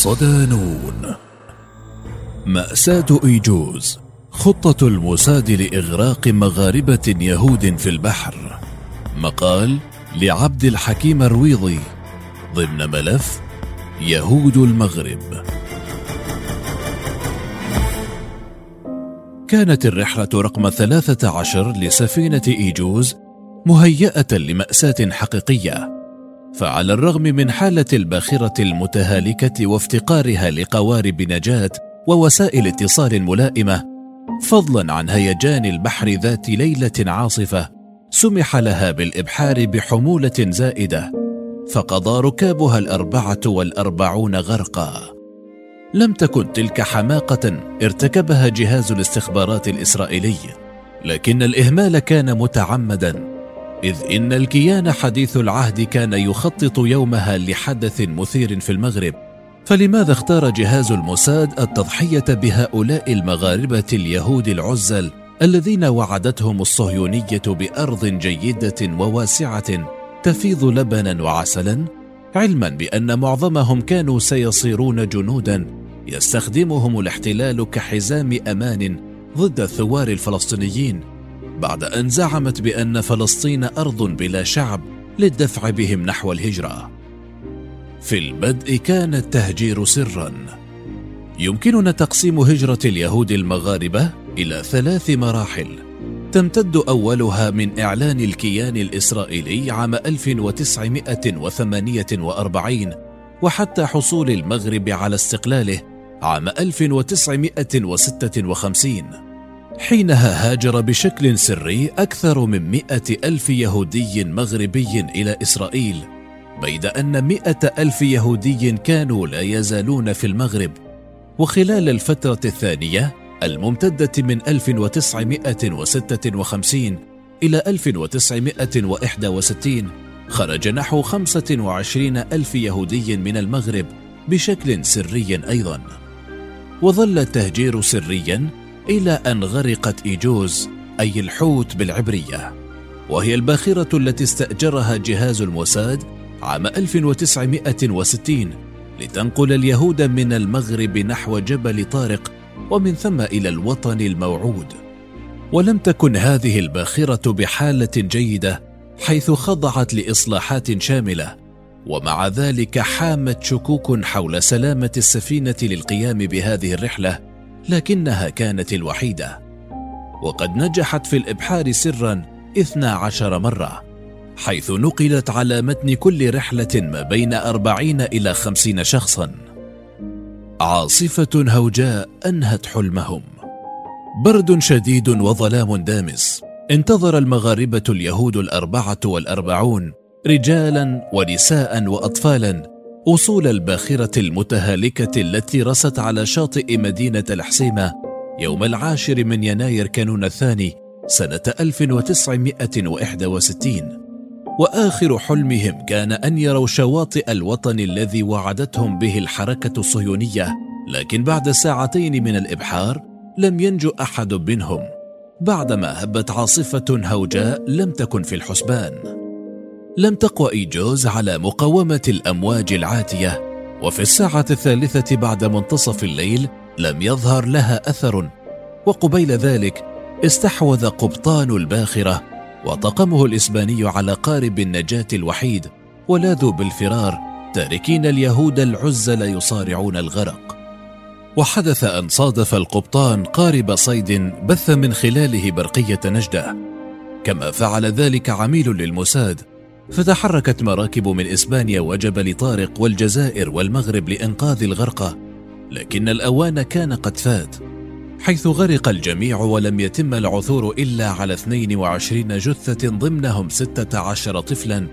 صدانون مأساة إيجوز خطة الموساد لإغراق مغاربة يهود في البحر. مقال لعبد الحكيم الرويضي ضمن ملف يهود المغرب. كانت الرحلة رقم ثلاثة عشر لسفينة إيجوز مهيئة لمأساة حقيقية. فعلى الرغم من حالة الباخرة المتهالكة وافتقارها لقوارب نجاة ووسائل اتصال ملائمة فضلا عن هيجان البحر ذات ليلة عاصفة سمح لها بالإبحار بحمولة زائدة فقضى ركابها الأربعة والأربعون غرقا. لم تكن تلك حماقة ارتكبها جهاز الاستخبارات الإسرائيلي لكن الإهمال كان متعمدا. إذ إن الكيان حديث العهد كان يخطط يومها لحدث مثير في المغرب فلماذا اختار جهاز الموساد التضحية بهؤلاء المغاربة اليهود العزل الذين وعدتهم الصهيونية بأرض جيدة وواسعة تفيض لبنا وعسلا؟ علما بأن معظمهم كانوا سيصيرون جنودا يستخدمهم الاحتلال كحزام أمان ضد الثوار الفلسطينيين. بعد أن زعمت بأن فلسطين أرض بلا شعب للدفع بهم نحو الهجرة. في البدء كان التهجير سرا. يمكننا تقسيم هجرة اليهود المغاربة إلى ثلاث مراحل. تمتد أولها من إعلان الكيان الإسرائيلي عام 1948 وحتى حصول المغرب على استقلاله عام 1956 حينها هاجر بشكل سري أكثر من مئة ألف يهودي مغربي إلى إسرائيل بيد أن مئة ألف يهودي كانوا لا يزالون في المغرب. وخلال الفترة الثانية الممتدة من 1956 إلى 1961 خرج نحو 25 ألف يهودي من المغرب بشكل سري أيضا. وظل التهجير سريا إلى أن غرقت إيجوز أي الحوت بالعبرية وهي الباخرة التي استأجرها جهاز الموساد عام 1960 لتنقل اليهود من المغرب نحو جبل طارق ومن ثم إلى الوطن الموعود. ولم تكن هذه الباخرة بحالة جيدة حيث خضعت لإصلاحات شاملة ومع ذلك حامت شكوك حول سلامة السفينة للقيام بهذه الرحلة لكنها كانت الوحيدة. وقد نجحت في الإبحار سرا اثنا عشر مرة حيث نقلت على متن كل رحلة ما بين أربعين إلى خمسين شخصا. عاصفة هوجاء أنهت حلمهم. برد شديد وظلام دامس انتظر المغاربة اليهود الأربعة والأربعون رجالا ونساء وأطفالا وصول الباخرة المتهالكة التي رست على شاطئ مدينة الحسيمة يوم العاشر من يناير كانون الثاني سنة 1961 وآخر حلمهم كان أن يروا شواطئ الوطن الذي وعدتهم به الحركة الصهيونية لكن بعد ساعتين من الإبحار لم ينجو أحد منهم. بعدما هبت عاصفة هوجاء لم تكن في الحسبان. لم تقوى إيجوز على مقاومة الأمواج العاتية وفي الساعة الثالثة بعد منتصف الليل لم يظهر لها أثر وقبيل ذلك استحوذ قبطان الباخرة وطقمه الإسباني على قارب النجاة الوحيد ولاذوا بالفرار تاركين اليهود العزل يصارعون الغرق. وحدث أن صادف القبطان قارب صيد بث من خلاله برقية نجدة. كما فعل ذلك عميل للموساد فتحركت مراكب من إسبانيا وجبل طارق والجزائر والمغرب لإنقاذ الغرقى لكن الأوان كان قد فات حيث غرق الجميع ولم يتم العثور إلا على 22 جثة ضمنهم 16 طفلا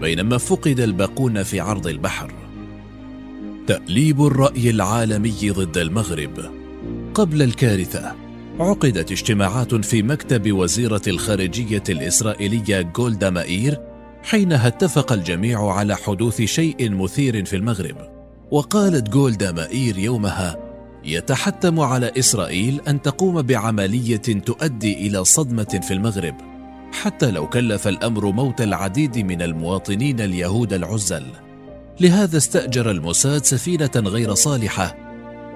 بينما فقد الباقون في عرض البحر. تأليب الرأي العالمي ضد المغرب. قبل الكارثة عقدت اجتماعات في مكتب وزيرة الخارجية الإسرائيلية جولدا مائير حينها اتفق الجميع على حدوث شيء مثير في المغرب وقالت جولدا مائير يومها يتحتم على إسرائيل أن تقوم بعملية تؤدي إلى صدمة في المغرب حتى لو كلف الأمر موت العديد من المواطنين اليهود العزل. لهذا استأجر الموساد سفينة غير صالحة.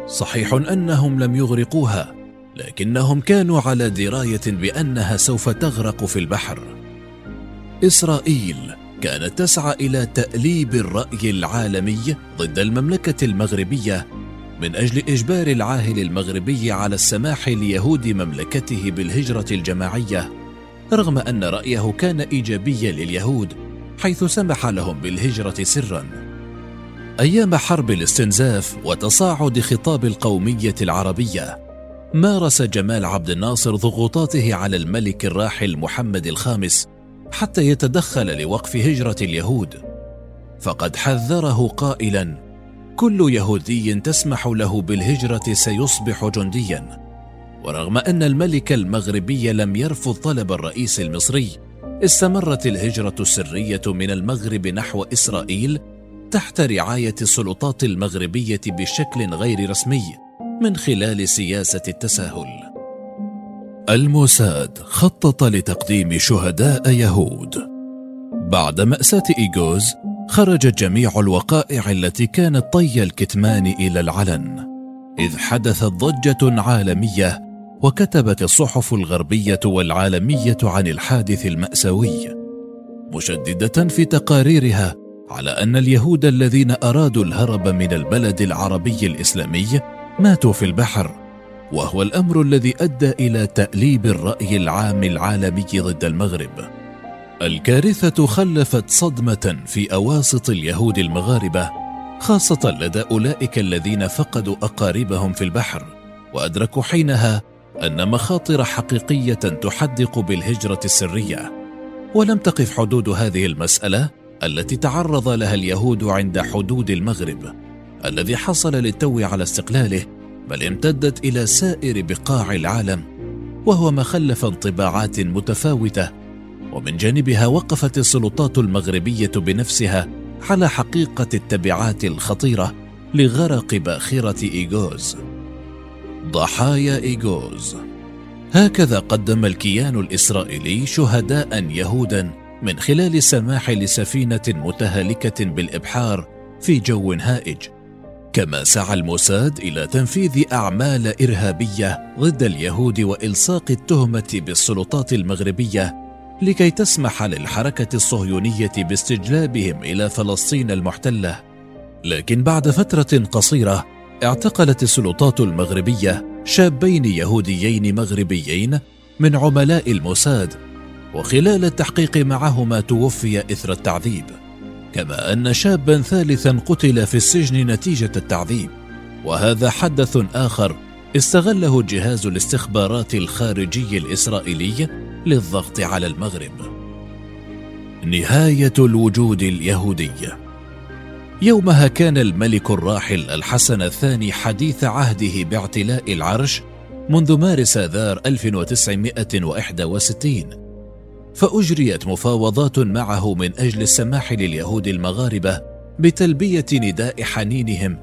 صحيح أنهم لم يغرقوها لكنهم كانوا على دراية بأنها سوف تغرق في البحر. إسرائيل كانت تسعى إلى تأليب الرأي العالمي ضد المملكة المغربية من أجل إجبار العاهل المغربي على السماح ليهود مملكته بالهجرة الجماعية رغم أن رأيه كان ايجابيا لليهود حيث سمح لهم بالهجرة سرا. أيام حرب الاستنزاف وتصاعد خطاب القومية العربية مارس جمال عبد الناصر ضغوطاته على الملك الراحل محمد الخامس حتى يتدخل لوقف هجرة اليهود. فقد حذره قائلا كل يهودي تسمح له بالهجرة سيصبح جنديا. ورغم أن الملك المغربي لم يرفض طلب الرئيس المصري استمرت الهجرة السرية من المغرب نحو إسرائيل تحت رعاية السلطات المغربية بشكل غير رسمي من خلال سياسة التساهل. الموساد خطط لتقديم شهداء يهود. بعد مأساة إيغوز خرجت جميع الوقائع التي كانت طي الكتمان إلى العلن إذ حدثت ضجة عالمية وكتبت الصحف الغربية والعالمية عن الحادث المأساوي مشددة في تقاريرها على أن اليهود الذين أرادوا الهرب من البلد العربي الإسلامي ماتوا في البحر. وهو الأمر الذي أدى إلى تأليب الرأي العام العالمي ضد المغرب. الكارثة خلفت صدمة في أواسط اليهود المغاربة خاصة لدى أولئك الذين فقدوا أقاربهم في البحر وأدركوا حينها أن مخاطر حقيقية تحدق بالهجرة السرية. ولم تقف حدود هذه المسألة التي تعرض لها اليهود عند حدود المغرب الذي حصل للتو على استقلاله بل امتدت إلى سائر بقاع العالم وهو ما خلف انطباعات متفاوتة ومن جانبها وقفت السلطات المغربية بنفسها على حقيقة التبعات الخطيرة لغرق باخرة إيغوز. ضحايا إيغوز. هكذا قدم الكيان الإسرائيلي شهداء يهودا من خلال السماح لسفينة متهالكة بالإبحار في جو هائج. كما سعى الموساد إلى تنفيذ أعمال إرهابية ضد اليهود وإلصاق التهمة بالسلطات المغربية لكي تسمح للحركة الصهيونية باستجلابهم إلى فلسطين المحتلة. لكن بعد فترة قصيرة اعتقلت السلطات المغربية شابين يهوديين مغربيين من عملاء الموساد وخلال التحقيق معهما توفي إثر التعذيب. كما أن شابا ثالثا قتل في السجن نتيجة التعذيب وهذا حدث آخر استغله جهاز الاستخبارات الخارجي الإسرائيلي للضغط على المغرب. نهاية الوجود اليهودي. يومها كان الملك الراحل الحسن الثاني حديث عهده باعتلاء العرش منذ مارس اذار 1961 فأجريت مفاوضات معه من أجل السماح لليهود المغاربة بتلبية نداء حنينهم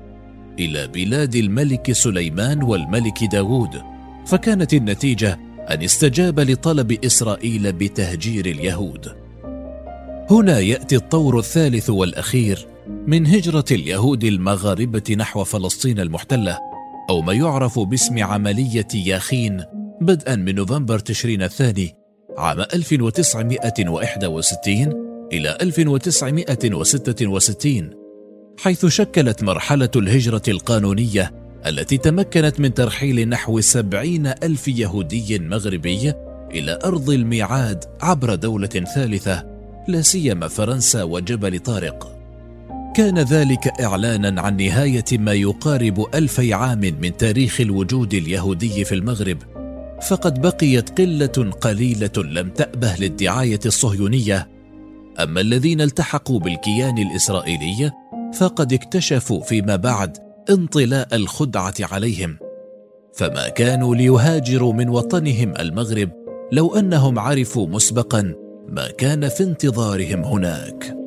إلى بلاد الملك سليمان والملك داود فكانت النتيجة أن استجاب لطلب إسرائيل بتهجير اليهود. هنا يأتي الطور الثالث والأخير من هجرة اليهود المغاربة نحو فلسطين المحتلة أو ما يعرف باسم عملية ياخين بدءا من نوفمبر تشرين الثاني عام 1961 إلى 1966 حيث شكلت مرحلة الهجرة القانونية التي تمكنت من ترحيل نحو سبعين ألف يهودي مغربي إلى أرض الميعاد عبر دولة ثالثة لا سيما فرنسا وجبل طارق. كان ذلك إعلانا عن نهاية ما يقارب ألفي عام من تاريخ الوجود اليهودي في المغرب فقد بقيت قلة قليلة لم تأبه للدعاية الصهيونية. أما الذين التحقوا بالكيان الإسرائيلي فقد اكتشفوا فيما بعد انطلاء الخدعة عليهم. فما كانوا ليهاجروا من وطنهم المغرب لو أنهم عرفوا مسبقا ما كان في انتظارهم هناك.